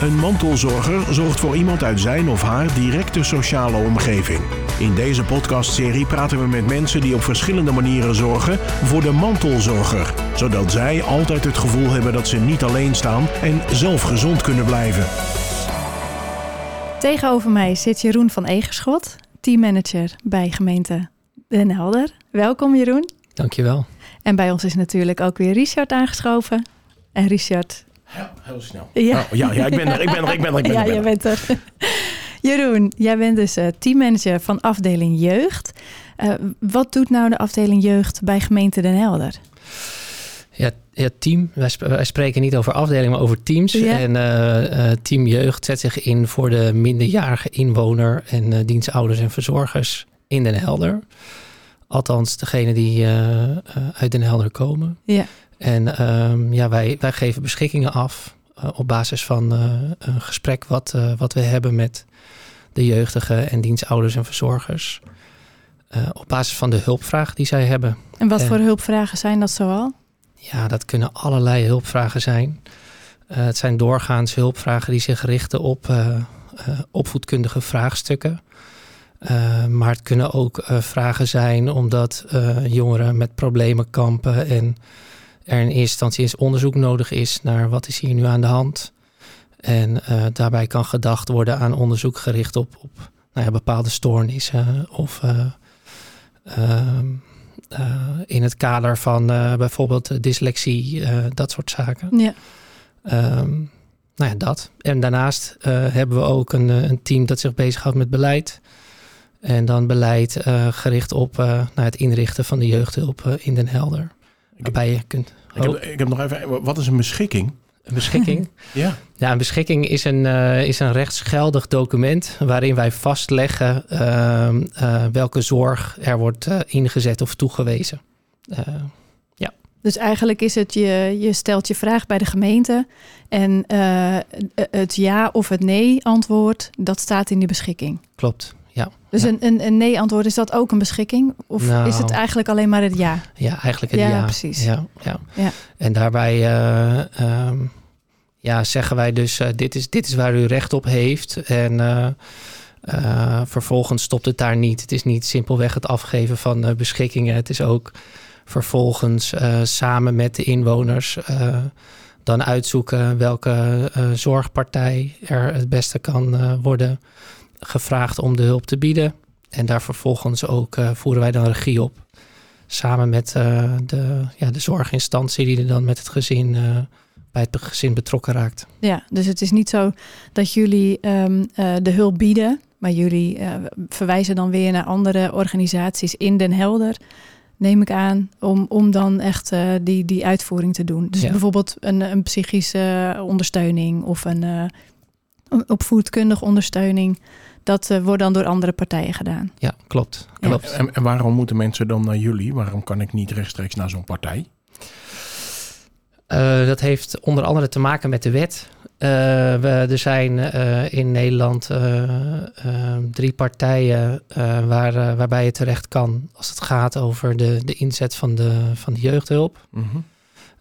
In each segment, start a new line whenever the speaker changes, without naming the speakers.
Een mantelzorger zorgt voor iemand uit zijn of haar directe sociale omgeving. In deze podcastserie praten we met mensen die op verschillende manieren zorgen voor de mantelzorger, zodat zij altijd het gevoel hebben dat ze niet alleen staan en zelf gezond kunnen blijven.
Tegenover mij zit Jeroen van Egerschot, teammanager bij gemeente Den Helder. Welkom Jeroen.
Dankjewel.
En bij ons is natuurlijk ook weer Richard aangeschoven. En Richard...
Ja, heel snel.
Ja,
Oh, ja, ja, ik ben er, ik ben er, ik ben er, ik ben er. ik ben er.
bent er. Jeroen, jij bent dus eh, teammanager van afdeling jeugd. Eh, wat doet nou de afdeling jeugd bij gemeente Den Helder?
Ja, ja team. Wij, sp- wij spreken niet over afdelingen, maar over teams.
Ja.
En eh, eh, Team Jeugd zet zich in voor de minderjarige inwoner en eh, dienstouders en verzorgers in Den Helder. Althans, degene die uit Den Helder komen.
Ja.
En ehm, ja, wij, wij geven beschikkingen af eh, op basis van eh, een gesprek wat, eh, wat we hebben met de jeugdigen en dienstouders en verzorgers. Op basis van de hulpvraag die zij hebben.
En wat voor hulpvragen zijn dat zoal?
Ja, dat kunnen allerlei hulpvragen zijn. Het zijn doorgaans hulpvragen die zich richten op opvoedkundige vraagstukken. Maar het kunnen ook vragen zijn omdat jongeren met problemen kampen en er in eerste instantie eens onderzoek nodig is naar wat is hier nu aan de hand. En eh, daarbij kan gedacht worden aan onderzoek gericht op, op nou ja, bepaalde stoornissen of eh, ehm, eh, in het kader van bijvoorbeeld dyslexie, dat soort zaken.
Ja.
Ehm, nou ja, dat. En daarnaast hebben we ook een, een team dat zich bezighoudt met beleid. En dan beleid gericht op eh, nou, het inrichten van de jeugdhulp in Den Helder. Waarbij je kunt...
Ik heb, ik heb nog even, wat is een beschikking?
Een beschikking.
Ja.
Ja, een beschikking is een, eh, is een rechtsgeldig document waarin wij vastleggen ehm, eh, welke zorg er wordt eh, ingezet of toegewezen. Eh,
Dus eigenlijk is het, je, je stelt je vraag bij de gemeente en eh, het ja of het nee antwoord, dat staat in die beschikking.
klopt, ja.
Dus
Ja.
een, een, een nee antwoord, is dat ook een beschikking? Of
Nou.
is het eigenlijk alleen maar het ja?
Ja, eigenlijk het
Ja,
ja.
precies.
Ja, ja.
Ja.
En daarbij eh, ehm, ja, zeggen wij dus, eh, dit, is, dit is waar u recht op heeft. En eh, vervolgens stopt het daar niet. Het is niet simpelweg het afgeven van beschikkingen. Het is ook vervolgens samen met de inwoners dan uitzoeken welke zorgpartij er het beste kan worden gevraagd om de hulp te bieden. En daar vervolgens ook eh, voeren wij dan regie op. Samen met eh, de, ja, de zorginstantie die er dan met het gezin, eh, bij het gezin betrokken raakt.
Ja, dus het is niet zo dat jullie ehm, eh, de hulp bieden, maar jullie verwijzen dan weer naar andere organisaties in Den Helder, neem ik aan, om, om dan echt die, die uitvoering te doen. Dus
Ja.
bijvoorbeeld een, een psychische ondersteuning of een een opvoedkundige ondersteuning. Dat eh, wordt dan door andere partijen gedaan.
Ja, klopt.
Ja.
klopt.
En, en waarom moeten mensen dan naar jullie? Waarom kan ik niet rechtstreeks naar zo'n partij?
Eh, dat heeft onder andere te maken met de wet. Eh, we, er zijn eh, in Nederland drie partijen eh, waar, waarbij je terecht kan als het gaat over de, de inzet van de, van de jeugdhulp.
Mhm.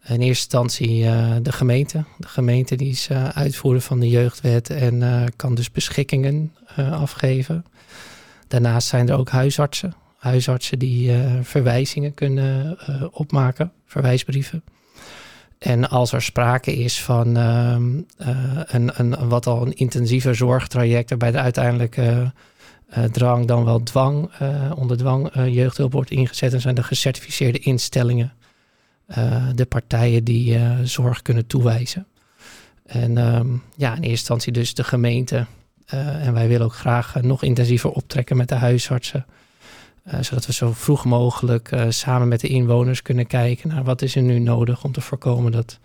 In eerste instantie eh, de gemeente. De gemeente die is eh, uitvoerder van de jeugdwet en eh, kan dus beschikkingen afgeven. Daarnaast zijn er ook huisartsen. Huisartsen die verwijzingen kunnen opmaken, verwijsbrieven. En als er sprake is van ehm, eh, een, een, wat al een intensiever zorgtraject, waarbij de uiteindelijke drang dan wel dwang, onder dwang jeugdhulp wordt ingezet, dan zijn de gecertificeerde instellingen de partijen die eh, zorg kunnen toewijzen. En ehm, ja, in eerste instantie dus de gemeente. Eh, en wij willen ook graag eh, nog intensiever optrekken met de huisartsen. Eh, zodat we zo vroeg mogelijk eh, samen met de inwoners kunnen kijken naar wat is er nu nodig om te voorkomen dat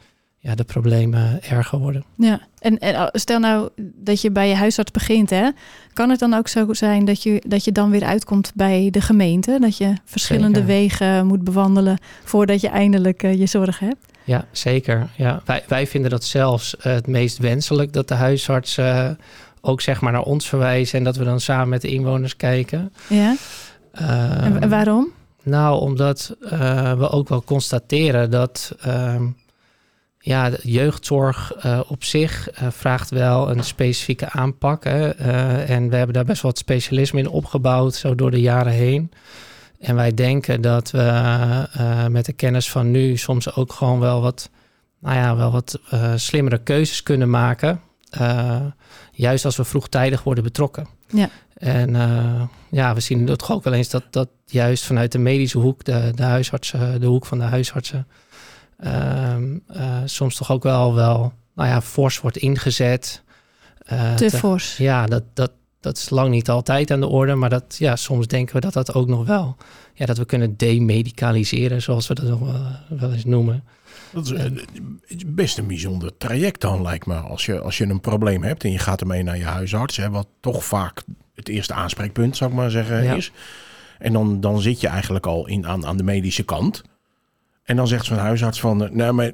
ja, de problemen erger worden.
Ja, en, en uh, stel nou dat je bij je huisarts begint, hè? kan het dan ook zo zijn dat je, dat je dan weer uitkomt bij de gemeente? Dat je verschillende
Zeker.
wegen moet bewandelen voordat je eindelijk uh, je zorg hebt?
Ja, zeker. Ja. Wij, wij vinden dat zelfs uh, het meest wenselijk dat de huisarts uh, ook zeg maar naar ons verwijzen en dat we dan samen met de inwoners kijken.
Ja. En waarom?
Nou, omdat uh, we ook wel constateren dat uh, ja, jeugdzorg uh, op zich uh, vraagt wel een specifieke aanpak. Hè? Uh, en we hebben daar best wel wat specialisme in opgebouwd, zo door de jaren heen. En wij denken dat we met de kennis van nu soms ook gewoon wel wat, nou ja, wel wat slimmere keuzes kunnen maken. juist als we vroegtijdig worden betrokken.
Ja.
En ja, we zien dat toch ook wel eens dat, dat juist vanuit de medische hoek, de, de huisartsen, de hoek van de huisartsen um, uh, soms toch ook wel, wel nou ja, fors wordt ingezet.
Uh, te, te fors.
Ja, dat, dat, dat is lang niet altijd aan de orde, maar dat, ja, soms denken we dat dat ook nog wel, ja, dat we kunnen demedicaliseren, zoals we dat nog wel, wel eens noemen.
Dat is een, best een bijzonder traject dan, lijkt me. Als je, als je een probleem hebt en je gaat ermee naar je huisarts, hè, wat toch vaak het eerste aanspreekpunt, zou ik maar zeggen, ja. is. En dan, dan zit je eigenlijk al in, aan, aan de medische kant. En dan zegt zo'n huisarts van, eh, nou maar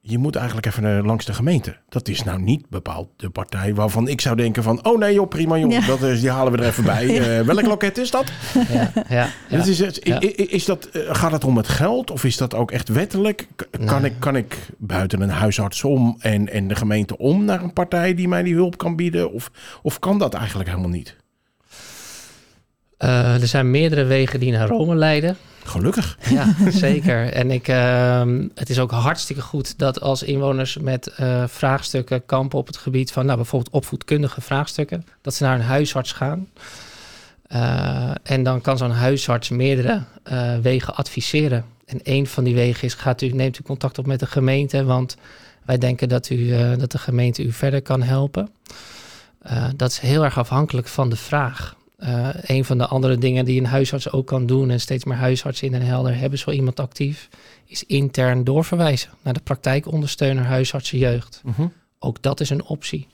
je moet eigenlijk even uh, langs de gemeente. Dat is nou niet bepaald de partij waarvan ik zou denken van... oh nee joh, prima joh, dat is, die halen we er even bij. Uh, welk loket is dat?
Ja, ja, ja.
Is, is, is, dat, gaat het om het geld of is dat ook echt wettelijk? Kan, ik, kan ik buiten een huisarts om en, en de gemeente om naar een partij die mij die hulp kan bieden? Of, of kan dat eigenlijk helemaal niet?
Uh, er zijn meerdere wegen die naar Rome leiden.
Gelukkig.
Ja, zeker. En ik, uh, het is ook hartstikke goed dat als inwoners met uh, vraagstukken kampen op het gebied van nou, bijvoorbeeld opvoedkundige vraagstukken, dat ze naar een huisarts gaan. Uh, en dan kan zo'n huisarts meerdere wegen adviseren. En een van die wegen is, gaat u, neemt u contact op met de gemeente, want wij denken dat, u, dat de gemeente u verder kan helpen. dat is heel erg afhankelijk van de vraag. Uh, een van de andere dingen die een huisarts ook kan doen, en steeds meer huisartsen in Den Helder hebben zo iemand actief, is intern doorverwijzen naar de praktijkondersteuner huisartsen jeugd.
-huh.
Ook dat is een optie.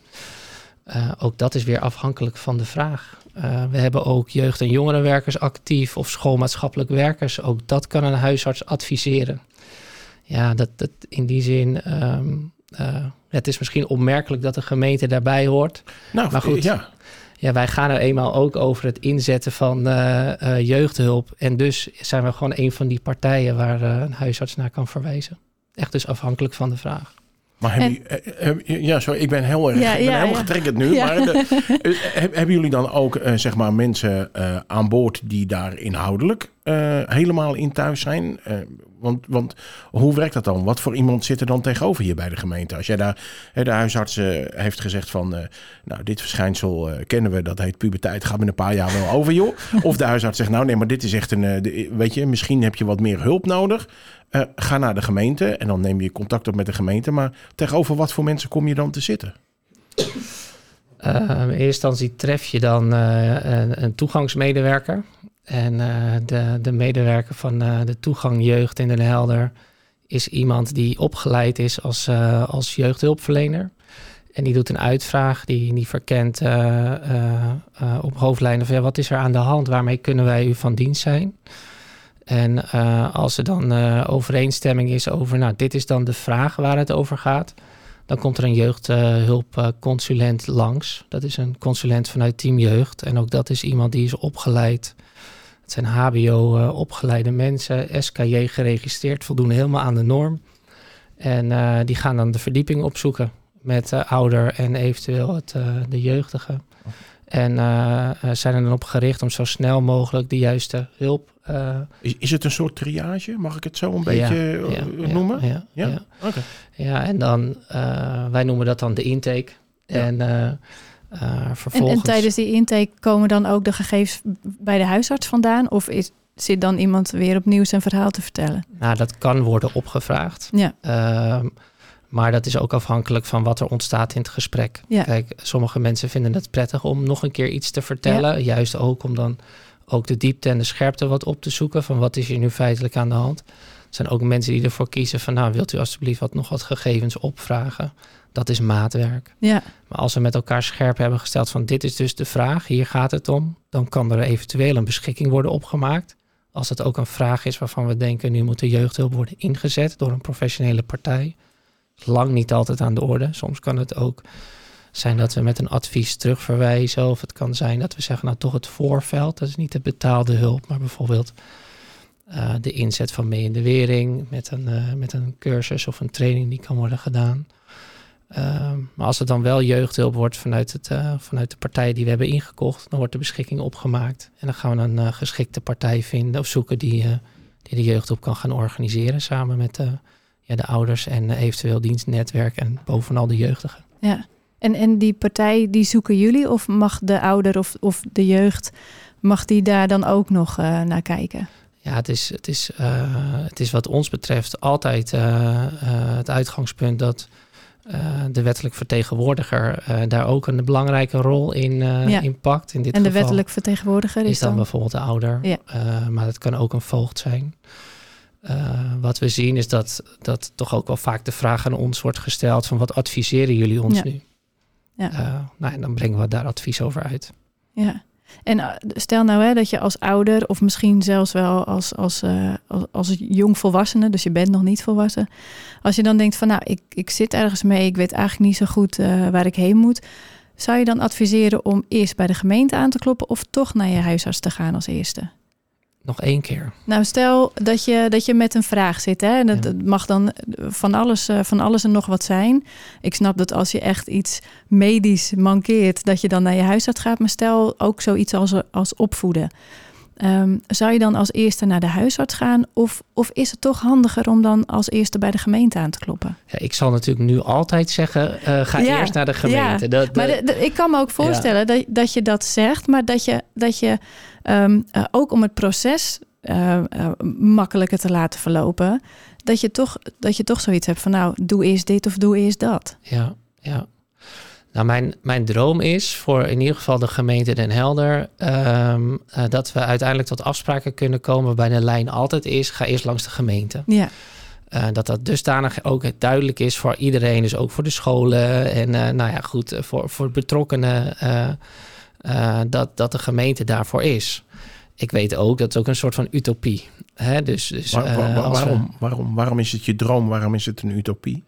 Uh, ook dat is weer afhankelijk van de vraag. Uh, we hebben ook jeugd- en jongerenwerkers actief of schoolmaatschappelijk werkers. Ook dat kan een huisarts adviseren. Ja, dat, dat in die zin. Um, het is misschien opmerkelijk dat de gemeente daarbij hoort.
Nou, maar goed, ja
ja, wij gaan er eenmaal ook over het inzetten van uh, uh, jeugdhulp. En dus zijn we gewoon een van die partijen waar uh, een huisarts naar kan verwijzen. Echt dus afhankelijk van de vraag.
Maar hebben, en, ja, sorry, ik ben heel erg ja, ik ben ja, helemaal ja. getriggerd nu. Maar de, hebben jullie dan ook zeg maar mensen aan boord die daar inhoudelijk helemaal in thuis zijn? Want, want hoe werkt dat dan? Wat voor iemand zit er dan tegenover hier bij de gemeente? Als jij daar, de huisarts heeft gezegd van, nou, dit verschijnsel kennen we, dat heet puberteit, gaat met een paar jaar wel over, joh. Of de huisarts zegt, nou nee, maar dit is echt een, weet je, misschien heb je wat meer hulp nodig. Ga naar de gemeente en dan neem je contact op met de gemeente. Maar tegenover wat voor mensen kom je dan te zitten?
in eerste instantie tref je dan een, een toegangsmedewerker. En uh, de, de medewerker van uh, de toegang jeugd in Den Helder is iemand die opgeleid is als, uh, als jeugdhulpverlener. En die doet een uitvraag, die, die verkent op hoofdlijnen van ja, wat is er aan de hand, waarmee kunnen wij u van dienst zijn. En als er dan overeenstemming is over, nou, dit is dan de vraag waar het over gaat, dan komt er een jeugdhulpconsulent langs. Dat is een consulent vanuit Team Jeugd. En ook dat is iemand die is opgeleid het zijn HBO-opgeleide mensen, SKJ geregistreerd, voldoen helemaal aan de norm. En die gaan dan de verdieping opzoeken met de ouder en eventueel het, de jeugdige. En uh, zijn er dan op gericht om zo snel mogelijk de juiste hulp.
Is, is, het een soort triage? Mag ik het zo een beetje ja, noemen?
Ja, ja, ja. Okay. ja en dan, wij noemen dat dan de intake. En
uh, vervolgens... en, en, tijdens die intake komen dan ook de gegevens bij de huisarts vandaan? Of is, zit dan iemand weer opnieuw zijn verhaal te vertellen?
Nou, dat kan worden opgevraagd.
Ja.
Maar dat is ook afhankelijk van wat er ontstaat in het gesprek.
Ja.
Kijk, sommige mensen vinden het prettig om nog een keer iets te vertellen. Ja. Juist ook om dan ook de diepte en de scherpte wat op te zoeken. Van wat is hier nu feitelijk aan de hand. Er zijn ook mensen die ervoor kiezen van... nou, wilt u alsjeblieft wat, nog wat gegevens opvragen? Dat is maatwerk.
Ja.
Maar als we met elkaar scherp hebben gesteld van dit is dus de vraag, hier gaat het om, dan kan er eventueel een beschikking worden opgemaakt. Als het ook een vraag is waarvan we denken nu moet de jeugdhulp worden ingezet door een professionele partij. Lang niet altijd aan de orde. Soms kan het ook zijn dat we met een advies terugverwijzen. Of het kan zijn dat we zeggen, nou toch het voorveld. Dat is niet de betaalde hulp, maar bijvoorbeeld Uh, de inzet van mee in de wering met een, uh, met een cursus of een training die kan worden gedaan. Uh, maar als het dan wel jeugdhulp wordt vanuit, het, vanuit de partij die we hebben ingekocht, dan wordt de beschikking opgemaakt. En dan gaan we een geschikte partij vinden of zoeken die, die de jeugdhulp kan gaan organiseren samen met ja, de ouders en eventueel dienstnetwerk en bovenal de jeugdigen.
Ja, en, en die partij die zoeken jullie of mag de ouder of, of de jeugd, mag die daar dan ook nog naar kijken?
Ja, het is, het, is, uh, het is wat ons betreft altijd uh, uh, het uitgangspunt dat de wettelijk vertegenwoordiger daar ook een belangrijke rol in, ja. in pakt. In dit
en de
geval
wettelijk vertegenwoordiger is,
is dan, bijvoorbeeld de ouder, ja. maar het kan ook een voogd zijn. Wat we zien is dat, dat toch ook wel vaak de vraag aan ons wordt gesteld van wat adviseren jullie ons
ja.
nu? Ja. nou, en dan brengen we daar advies over uit.
Ja, en uh, stel nou hè, dat je als ouder, of misschien zelfs wel als, als, als, als jong volwassene, dus je bent nog niet volwassen. Als je dan denkt van nou, ik, ik zit ergens mee, ik weet eigenlijk niet zo goed waar ik heen moet. Zou je dan adviseren om eerst bij de gemeente aan te kloppen of toch naar je huisarts te gaan als eerste?
Nog één keer.
Nou, stel dat je, dat je met een vraag zit. Hè? En dat,
Ja.
mag dan van alles, eh, van alles en nog wat zijn. Ik snap dat als je echt iets medisch mankeert, dat je dan naar je huisarts gaat. Maar stel ook zoiets als, als opvoeden. Ehm, zou je dan als eerste naar de huisarts gaan? Of, of is het toch handiger om dan als eerste bij de gemeente aan te kloppen?
Ja, ik zal natuurlijk nu altijd zeggen, eh, ga
Ja,
eerst naar de gemeente.
ja.
Dat,
Maar de- ik kan me ook voorstellen dat, dat je dat zegt, maar dat je, dat je ehm, eh, ook om het proces eh, eh, makkelijker te laten verlopen, dat je, toch, dat je toch zoiets hebt van nou, doe eerst dit of doe eerst dat.
Ja, ja. Nou, mijn, mijn droom is voor in ieder geval de gemeente Den Helder... ehm, eh, dat we uiteindelijk tot afspraken kunnen komen... waarbij de lijn altijd is, ga eerst langs de gemeente.
Ja,
dat dat dusdanig ook duidelijk is voor iedereen. Dus ook voor de scholen en nou ja, goed, voor, voor betrokkenen... eh, dat, dat de gemeente daarvoor is. Ik weet ook, dat is ook een soort van utopie. Hè? Dus, dus,
Waar- waar-
eh,
waar-
als we-
waarom, waarom, waarom is het je droom? Waarom is het een utopie?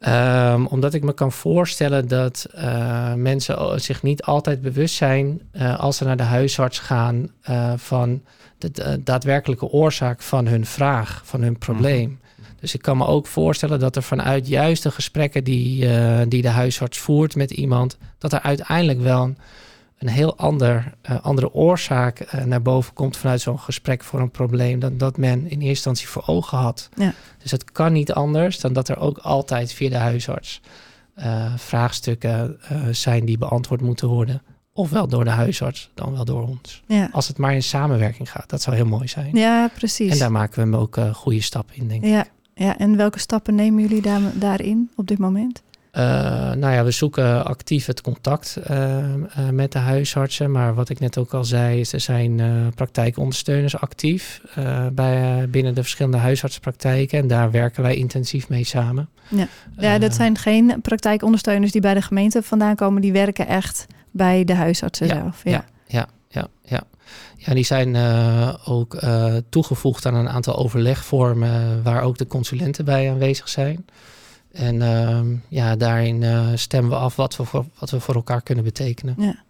Ehm, omdat ik me kan voorstellen dat eh, mensen zich niet altijd bewust zijn als ze naar de huisarts gaan van de, daadwerkelijke oorzaak van hun vraag, van hun probleem. Dus ik kan me ook voorstellen dat er vanuit juist de gesprekken die, die de huisarts voert met iemand, dat er uiteindelijk wel een, een heel ander, eh, andere oorzaak eh, naar boven komt vanuit zo'n gesprek voor een probleem dan dat men in eerste instantie voor ogen had.
Ja.
Dus het kan niet anders dan dat er ook altijd via de huisarts eh, vraagstukken zijn die beantwoord moeten worden. Ofwel door de huisarts, dan wel door ons.
ja.
Als het maar in samenwerking gaat, dat zou heel mooi zijn.
ja precies.
En daar maken we hem ook goede stappen in, denk ik.
ja, ja, en welke stappen nemen jullie daar, daarin op dit moment?
Eh, nou ja, we zoeken actief het contact eh, eh, met de huisartsen. Maar wat ik net ook al zei, is er zijn praktijkondersteuners actief bij, binnen de verschillende huisartspraktijken. En daar werken wij intensief mee samen.
Ja. Ja, dat zijn geen praktijkondersteuners die bij de gemeente vandaan komen. Die werken echt bij de huisartsen
Ja,
zelf.
ja, ja, ja, ja. Ja, die zijn ook toegevoegd aan een aantal overlegvormen waar ook de consulenten bij aanwezig zijn. En ehm, ja, daarin eh, stemmen we af wat we, voor, wat we voor elkaar kunnen betekenen.
Ja.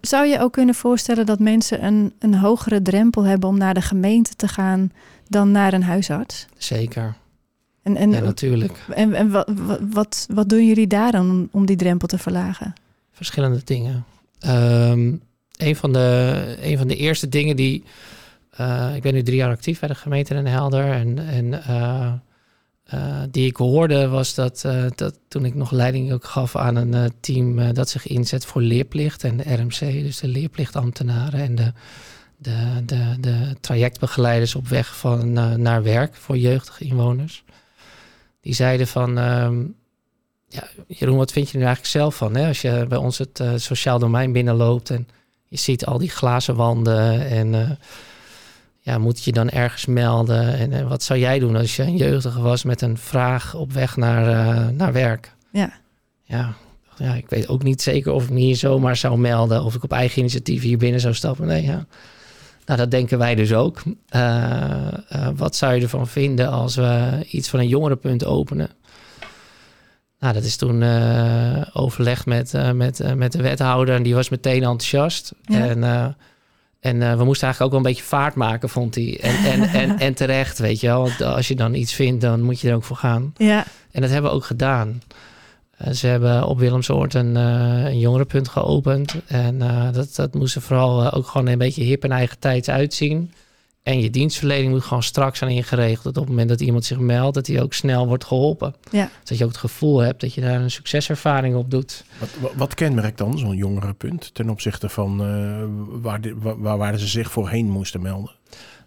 Zou je ook kunnen voorstellen dat mensen een, een hogere drempel hebben om naar de gemeente te gaan dan naar een huisarts?
Zeker,
En, en,
ja, natuurlijk.
en, en wat, wat, wat, doen jullie daar dan om, die drempel te verlagen?
Verschillende dingen. Ehm, een, van de, een van de eerste dingen die... eh, ik ben nu drie jaar actief bij de gemeente Den Helder. En, en eh, eh, die ik hoorde was dat, eh, dat toen ik nog leiding ook gaf aan een eh, team... dat zich inzet voor leerplicht en de RMC, dus de leerplichtambtenaren... en de, de, de, de trajectbegeleiders op weg van, naar werk voor jeugdige inwoners. Die zeiden van... ehm, ja, Jeroen, wat vind je er eigenlijk zelf van? Hè? Als je bij ons het sociaal domein binnenloopt en je ziet al die glazen wanden en ja, moet je dan ergens melden? En eh, wat zou jij doen als je een jeugdige was met een vraag op weg naar, eh, naar werk?
Ja.
Ja, ja, ik weet ook niet zeker of ik me hier zomaar zou melden of ik op eigen initiatief hier binnen zou stappen. Nee, ja. Nou, dat denken wij dus ook. Eh, wat zou je ervan vinden als we iets van een jongerenpunt openen? Nou, dat is toen eh, overlegd met, met, met de wethouder en die was meteen enthousiast.
Ja.
En, eh, En we moesten eigenlijk ook wel een beetje vaart maken, vond hij. En, en, en, en terecht, weet je wel. Want als je dan iets vindt, dan moet je er ook voor gaan.
Ja.
En dat hebben we ook gedaan. ze hebben op Willemsoord een, een jongerenpunt geopend. En dat, dat moest er vooral ook gewoon een beetje hip en eigen tijds uitzien. En je dienstverlening moet gewoon straks zijn ingeregeld. Dat op het moment dat iemand zich meldt, dat hij ook snel wordt geholpen.
Ja.
Dat je ook het gevoel hebt dat je daar een succeservaring op doet.
Wat, wat, kenmerkt dan zo'n jongerenpunt ten opzichte van uh, waar, waar, waar, ze zich voorheen moesten melden?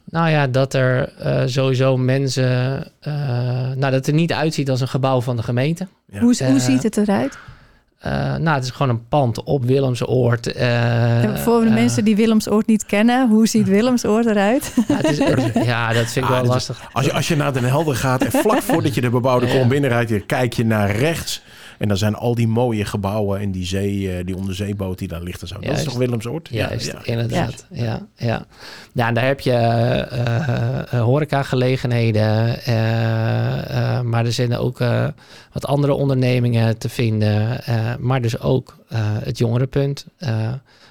Nou ja, dat er uh, sowieso mensen. Uh, nou, dat er niet uitziet als een gebouw van de gemeente.
Ja. Hoe, hoe ziet het eruit?
Uh, nou, het is gewoon een pand op Willemsoord. Uh,
voor de uh, mensen die Willemsoord niet kennen, hoe ziet Willemsoord eruit?
Ja, het is, ja dat vind ik ah, wel lastig.
Is, als, je, als je naar Den Helder gaat en vlak voordat je de bebouwde kom binnenrijdt, kijk je naar rechts. En dan zijn al die mooie gebouwen en die zee, die onderzeeboot die daar ligt en zo. Dat is toch Willemsoord?
Ja, ja, inderdaad. Ja. Ja, ja. ja, en daar heb je uh, horecagelegenheden. maar er zijn ook wat andere ondernemingen te vinden. maar dus ook het jongerenpunt,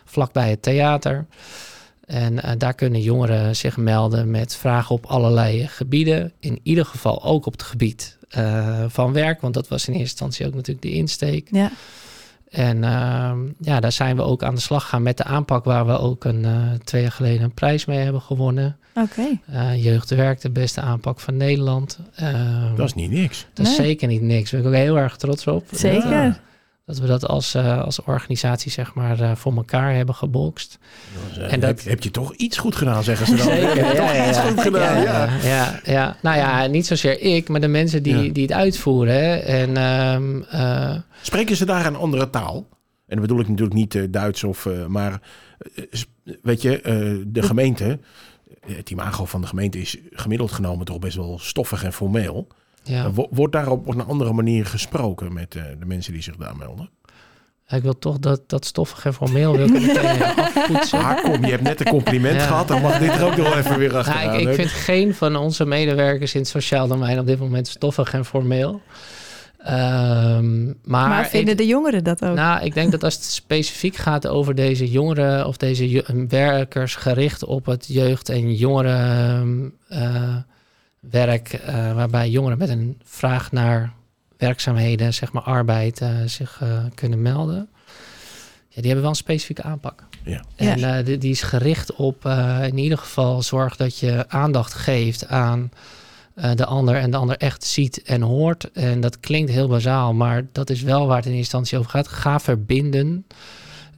vlakbij het theater. En uh, daar kunnen jongeren zich melden met vragen op allerlei gebieden. In ieder geval ook op het gebied uh, van werk, want dat was in eerste instantie ook natuurlijk de insteek.
Ja.
En uh, ja, daar zijn we ook aan de slag gegaan met de aanpak waar we ook een, uh, twee jaar geleden een prijs mee hebben gewonnen.
Oké.
Okay. Jeugdwerk, de beste aanpak van Nederland. Ehm,
dat is niet niks.
Dat is zeker niet niks. Daar ben ik ook heel erg trots op.
Zeker.
Dat, dat we dat als, uh, als organisatie zeg maar uh, voor elkaar hebben gebokst.
Dus, uh, en dat heb, heb, je toch iets goed gedaan, zeggen ze dan.
Zeker, ja,
toch
ja,
iets
ja,
goed gedaan, ja.
Ja, ja, Nou ja, niet zozeer ik, maar de mensen die, die het uitvoeren. Hè. En, um,
Spreken ze daar een andere taal? En dan bedoel ik natuurlijk niet Duits of... maar weet je, de gemeente... Het imago van de gemeente is gemiddeld genomen toch best wel stoffig en formeel.
Ja.
Wordt daar op een andere manier gesproken met uh, de mensen die zich daar melden?
Ik wil toch dat, dat stoffig en formeel wil ik meteen afpoetsen.
Maar kom, je hebt net een compliment ja. gehad, dan mag dit er ook nog even weer achteraan.
Nou, ik, ik vind geen van onze medewerkers in het sociaal domein op dit moment stoffig en formeel. Um, maar,
maar, vinden
ik,
de jongeren dat ook?
Nou, ik denk dat als het specifiek gaat over deze jongeren of deze werkers gericht op het jeugd- en jongeren. Uh, werk uh, waarbij jongeren met een vraag naar werkzaamheden, zeg maar arbeid, uh, zich uh, kunnen melden. Ja, die hebben wel een specifieke aanpak.
Ja.
En
ja.
die, die, is gericht op in ieder geval zorg dat je aandacht geeft aan de ander en de ander echt ziet en hoort. En dat klinkt heel bazaal, maar dat is wel waar het in eerste instantie over gaat. Ga verbinden.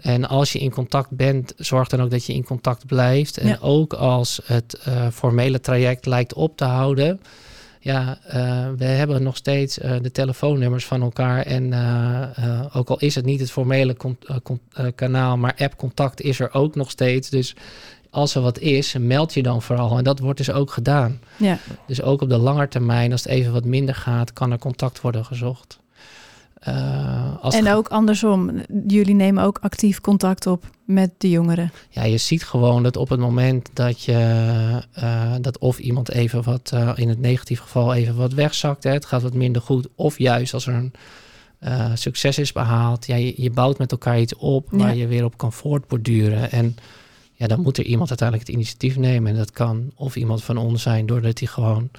En als je in contact bent, zorg dan ook dat je in contact blijft. En
ja.
ook als het uh, formele traject lijkt op te houden. Ja, uh, we hebben nog steeds uh, de telefoonnummers van elkaar. En ook al is het niet het formele kanaal, maar app-contact is er ook nog steeds. Dus als er wat is, meld je dan vooral. En dat wordt dus ook gedaan.
Ja.
Dus ook op de lange termijn, als het even wat minder gaat, kan er contact worden gezocht.
Uh, en ook andersom, jullie nemen ook actief contact op met de jongeren.
Ja, je ziet gewoon dat op het moment dat je uh, dat of iemand even wat, uh, in het negatief geval even wat wegzakt, hè, het gaat wat minder goed, of juist als er een succes is behaald, ja, je, je, bouwt met elkaar iets op waar ja. je weer op kan voortborduren. En ja, dan moet er iemand uiteindelijk het initiatief nemen. En dat kan of iemand van ons zijn, doordat hij gewoon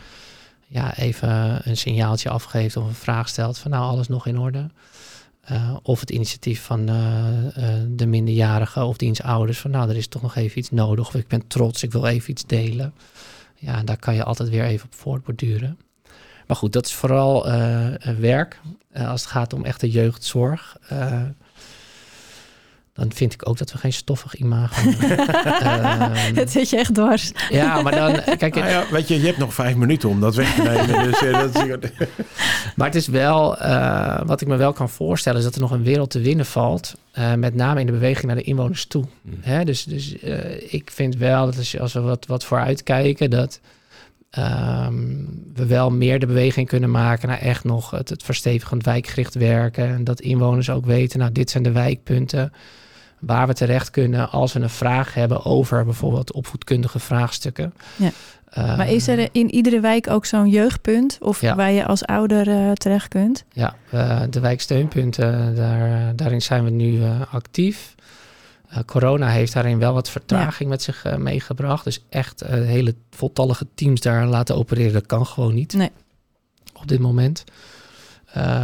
ja, even een signaaltje afgeeft of een vraag stelt van nou alles nog in orde. Uh, of het initiatief van uh, uh, de minderjarige of diens ouders van nou er is toch nog even iets nodig of ik ben trots, ik wil even iets delen. Ja, daar kan je altijd weer even op voortborduren. Maar goed, dat is vooral werk als het gaat om echte jeugdzorg dan vind ik ook dat we geen stoffig imago hebben.
um, het zit je echt dwars.
Ja, maar dan... Kijk,
nou ja, weet je, je hebt nog vijf minuten om dat weg te nemen. dus, uh, dat is...
maar het is wel... Uh, wat ik me wel kan voorstellen... is dat er nog een wereld te winnen valt. Uh, met name in de beweging naar de inwoners toe. Mm. Hè? Dus, dus ik vind wel dat als, als we wat, wat vooruit kijken... dat um, we wel meer de beweging kunnen maken... naar echt nog het, het verstevigend wijkgericht werken. En dat inwoners ook weten... nou, dit zijn de wijkpunten waar we terecht kunnen als we een vraag hebben over bijvoorbeeld opvoedkundige vraagstukken.
Ja. Uh, maar is er in iedere wijk ook zo'n jeugdpunt of ja. waar je als ouder uh, terecht kunt?
Ja, uh, de wijksteunpunten, daar, daarin zijn we nu actief. Corona heeft daarin wel wat vertraging met zich meegebracht. Dus echt hele voltallige teams daar laten opereren, dat kan gewoon niet
nee.
op dit moment.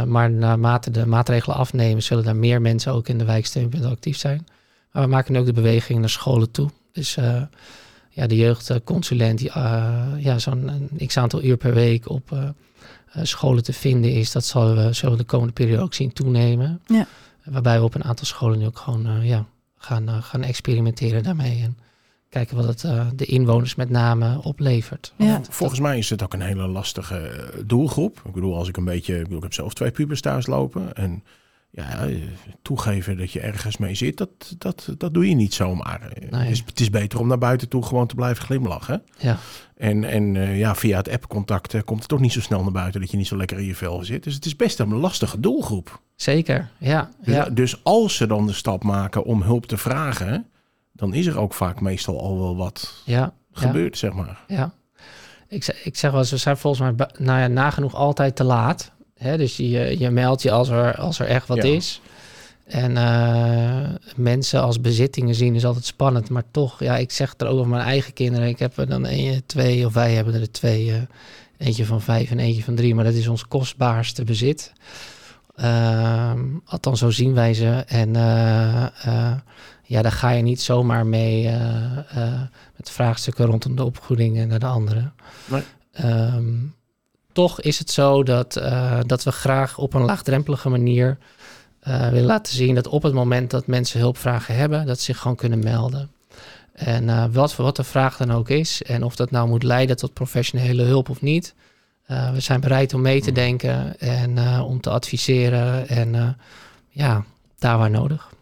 Maar naarmate de maatregelen afnemen, zullen er meer mensen ook in de wijksteunpunten actief zijn. Maar we maken ook de beweging naar scholen toe. Dus ja, de jeugdconsulent die ja, zo'n x aantal uur per week op scholen te vinden is, dat zullen we, zullen we de komende periode ook zien toenemen.
Ja.
Waarbij we op een aantal scholen nu ook gewoon ja, gaan, gaan experimenteren daarmee. En kijken wat het uh, de inwoners met name oplevert.
Ja.
Volgens mij is het ook een hele lastige eh, doelgroep. Ik bedoel, als ik een beetje. Ik, bedoel, ik heb zelf twee pubers thuis lopen. En ja, toegeven dat je ergens mee zit, dat, dat, dat doe je niet zomaar.
Nee.
Het, is, het is beter om naar buiten toe gewoon te blijven glimlachen.
Ja.
En, en uh, ja, via het appcontact uh, komt het toch niet zo snel naar buiten dat je niet zo lekker in je vel zit. Dus het is best een lastige doelgroep.
Zeker, ja.
Dus,
ja.
dus als ze dan de stap maken om hulp te vragen, dan is er ook vaak meestal al wel wat
ja,
gebeurd, zeg maar.
Ja. Ik, zeg, ik zeg wel, ze zijn volgens mij nou ja, nagenoeg altijd te laat. Hè? Dus je, je meldt je als er, als er echt wat
Ja.
is. En eh, mensen als bezittingen zien is altijd spannend. Maar toch, ja, ik zeg het er ook over mijn eigen kinderen. Ik heb er dan een, twee, of wij hebben er twee. eh, eentje van vijf en eentje van drie. Maar dat is ons kostbaarste bezit. Ehm, althans, zo zien wij ze. En eh, ja, daar ga je niet zomaar mee eh, eh, met vraagstukken rondom de opvoeding naar de andere.
Nee.
Ehm, toch is het zo dat, eh, dat we graag op een laagdrempelige manier willen laten zien dat op het moment dat mensen hulpvragen hebben, dat ze zich gewoon kunnen melden. En eh, wat, wat de vraag dan ook is, en of dat nou moet leiden tot professionele hulp of niet, we zijn bereid om mee te denken en om te adviseren en ja, daar waar nodig.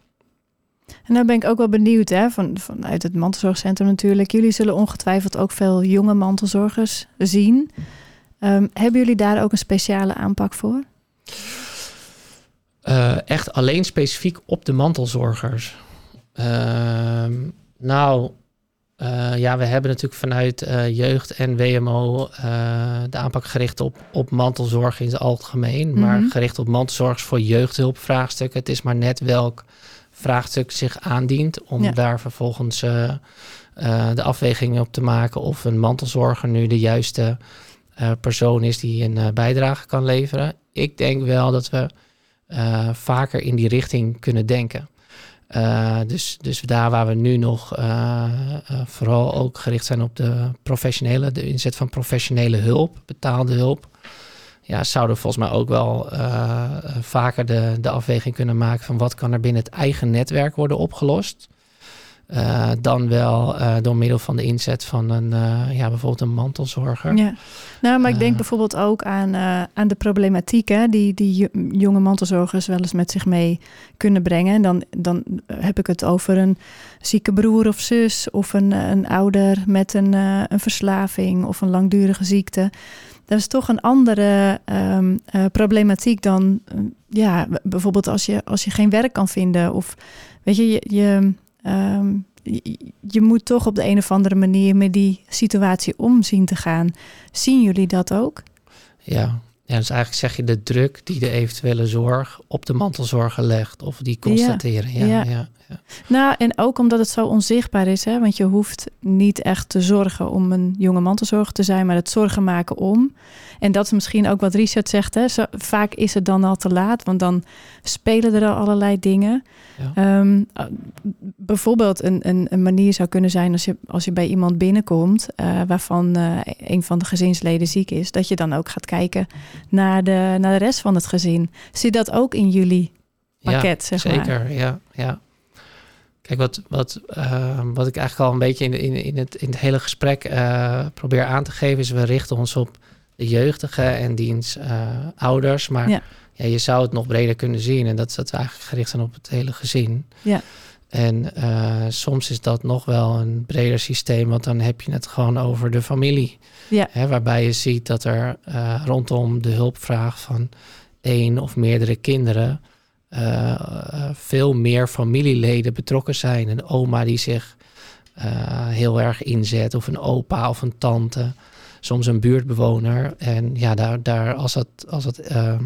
En dan ben ik ook wel benieuwd, hè, van, vanuit het mantelzorgcentrum natuurlijk. Jullie zullen ongetwijfeld ook veel jonge mantelzorgers zien. Ehm, hebben jullie daar ook een speciale aanpak voor?
Eh, echt alleen specifiek op de mantelzorgers. Ehm, nou, eh, ja, we hebben natuurlijk vanuit eh, jeugd en WMO de aanpak gericht op, op mantelzorg in het algemeen. Maar
Mhm.
gericht op mantelzorg voor jeugdhulpvraagstukken. Het is maar net welk vraagstuk zich aandient om
Ja.
daar vervolgens eh, eh, de afweging op te maken of een mantelzorger nu de juiste eh, persoon is die een bijdrage kan leveren. Ik denk wel dat we vaker in die richting kunnen denken. Dus, dus daar waar we nu nog vooral ook gericht zijn op de professionele, de inzet van professionele hulp, betaalde hulp. Ja, zouden we volgens mij ook wel eh, vaker de, de afweging kunnen maken van wat kan er binnen het eigen netwerk worden opgelost. Eh, dan wel eh, door middel van de inzet van een, ja, bijvoorbeeld een mantelzorger.
Ja. Nou, maar ik denk bijvoorbeeld ook aan, aan de problematiek hè, die, die jo- jonge mantelzorgers wel eens met zich mee kunnen brengen. En dan, dan heb ik het over een zieke broer of zus of een, een ouder met een, een verslaving of een langdurige ziekte. Dat is toch een andere ehm, eh, problematiek dan eh, ja, bijvoorbeeld als je, als je geen werk kan vinden. Of weet je, je, je, ehm, je, je moet toch op de een of andere manier met die situatie om zien te gaan. Zien jullie dat ook?
Ja. ja, dus eigenlijk zeg je de druk die de eventuele zorg op de mantelzorger legt, of die constateren. Ja,
Ja.
ja. ja,
Nou, en ook omdat het zo onzichtbaar is, hè? want je hoeft niet echt te zorgen om een jonge mantelzorger te zijn, maar het zorgen maken om. En dat is misschien ook wat Richard zegt. Hè? Zo, vaak is het dan al te laat, want dan spelen er al allerlei dingen.
Ja.
Ehm, uh, bijvoorbeeld een, een, een manier zou kunnen zijn als je, als je bij iemand binnenkomt eh, waarvan eh, een van de gezinsleden ziek is, dat je dan ook gaat kijken naar de, naar de rest van het gezin. Zit dat ook in jullie pakket, zeg maar?
Zeker, ja, ja. Kijk, wat, wat, eh, wat ik eigenlijk al een beetje in, in, in, het, in het hele gesprek eh, probeer aan te geven, is we richten ons op de jeugdigen en diens eh, ouders. Maar
Ja.
ja. je zou het nog breder kunnen zien. En dat is dat we eigenlijk gericht zijn op het hele gezin.
Ja.
En eh, soms is dat nog wel een breder systeem, want dan heb je het gewoon over de familie.
Ja.
Hè, waarbij je ziet dat er rondom de hulpvraag van één of meerdere kinderen eh, eh, veel meer familieleden betrokken zijn. Een oma die zich eh, heel erg inzet, of een opa of een tante, soms een buurtbewoner. En ja, daar, daar als dat, als dat ehm,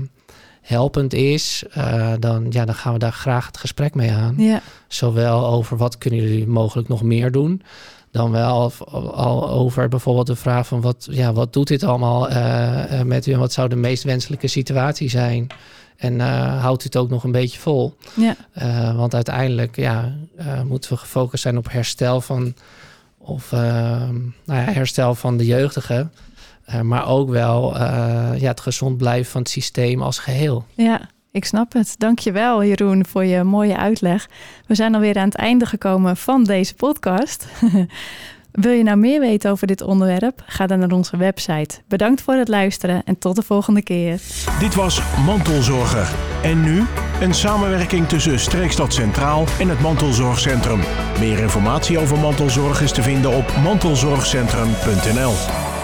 helpend is, uh, dan, ja, dan gaan we daar graag het gesprek mee aan.
Ja.
Zowel over wat kunnen jullie mogelijk nog meer doen, dan wel al over bijvoorbeeld de vraag van wat, ja, wat doet dit allemaal uh, met u en wat zou de meest wenselijke situatie zijn? En uh, houdt u het ook nog een beetje vol?
Ja.
Uh, want uiteindelijk ja, uh, moeten we gefocust zijn op herstel van, of, nou ja, herstel van de jeugdigen. maar ook wel ja, het gezond blijven van het systeem als geheel.
Ja, ik snap het. Dankjewel Jeroen voor je mooie uitleg. We zijn alweer aan het einde gekomen van deze podcast. Wil je nou meer weten over dit onderwerp? Ga dan naar onze website. Bedankt voor het luisteren en tot de volgende keer.
Dit was Mantelzorger. En nu een samenwerking tussen Streekstad Centraal en het Mantelzorgcentrum. Meer informatie over mantelzorg is te vinden op mantelzorgcentrum.nl.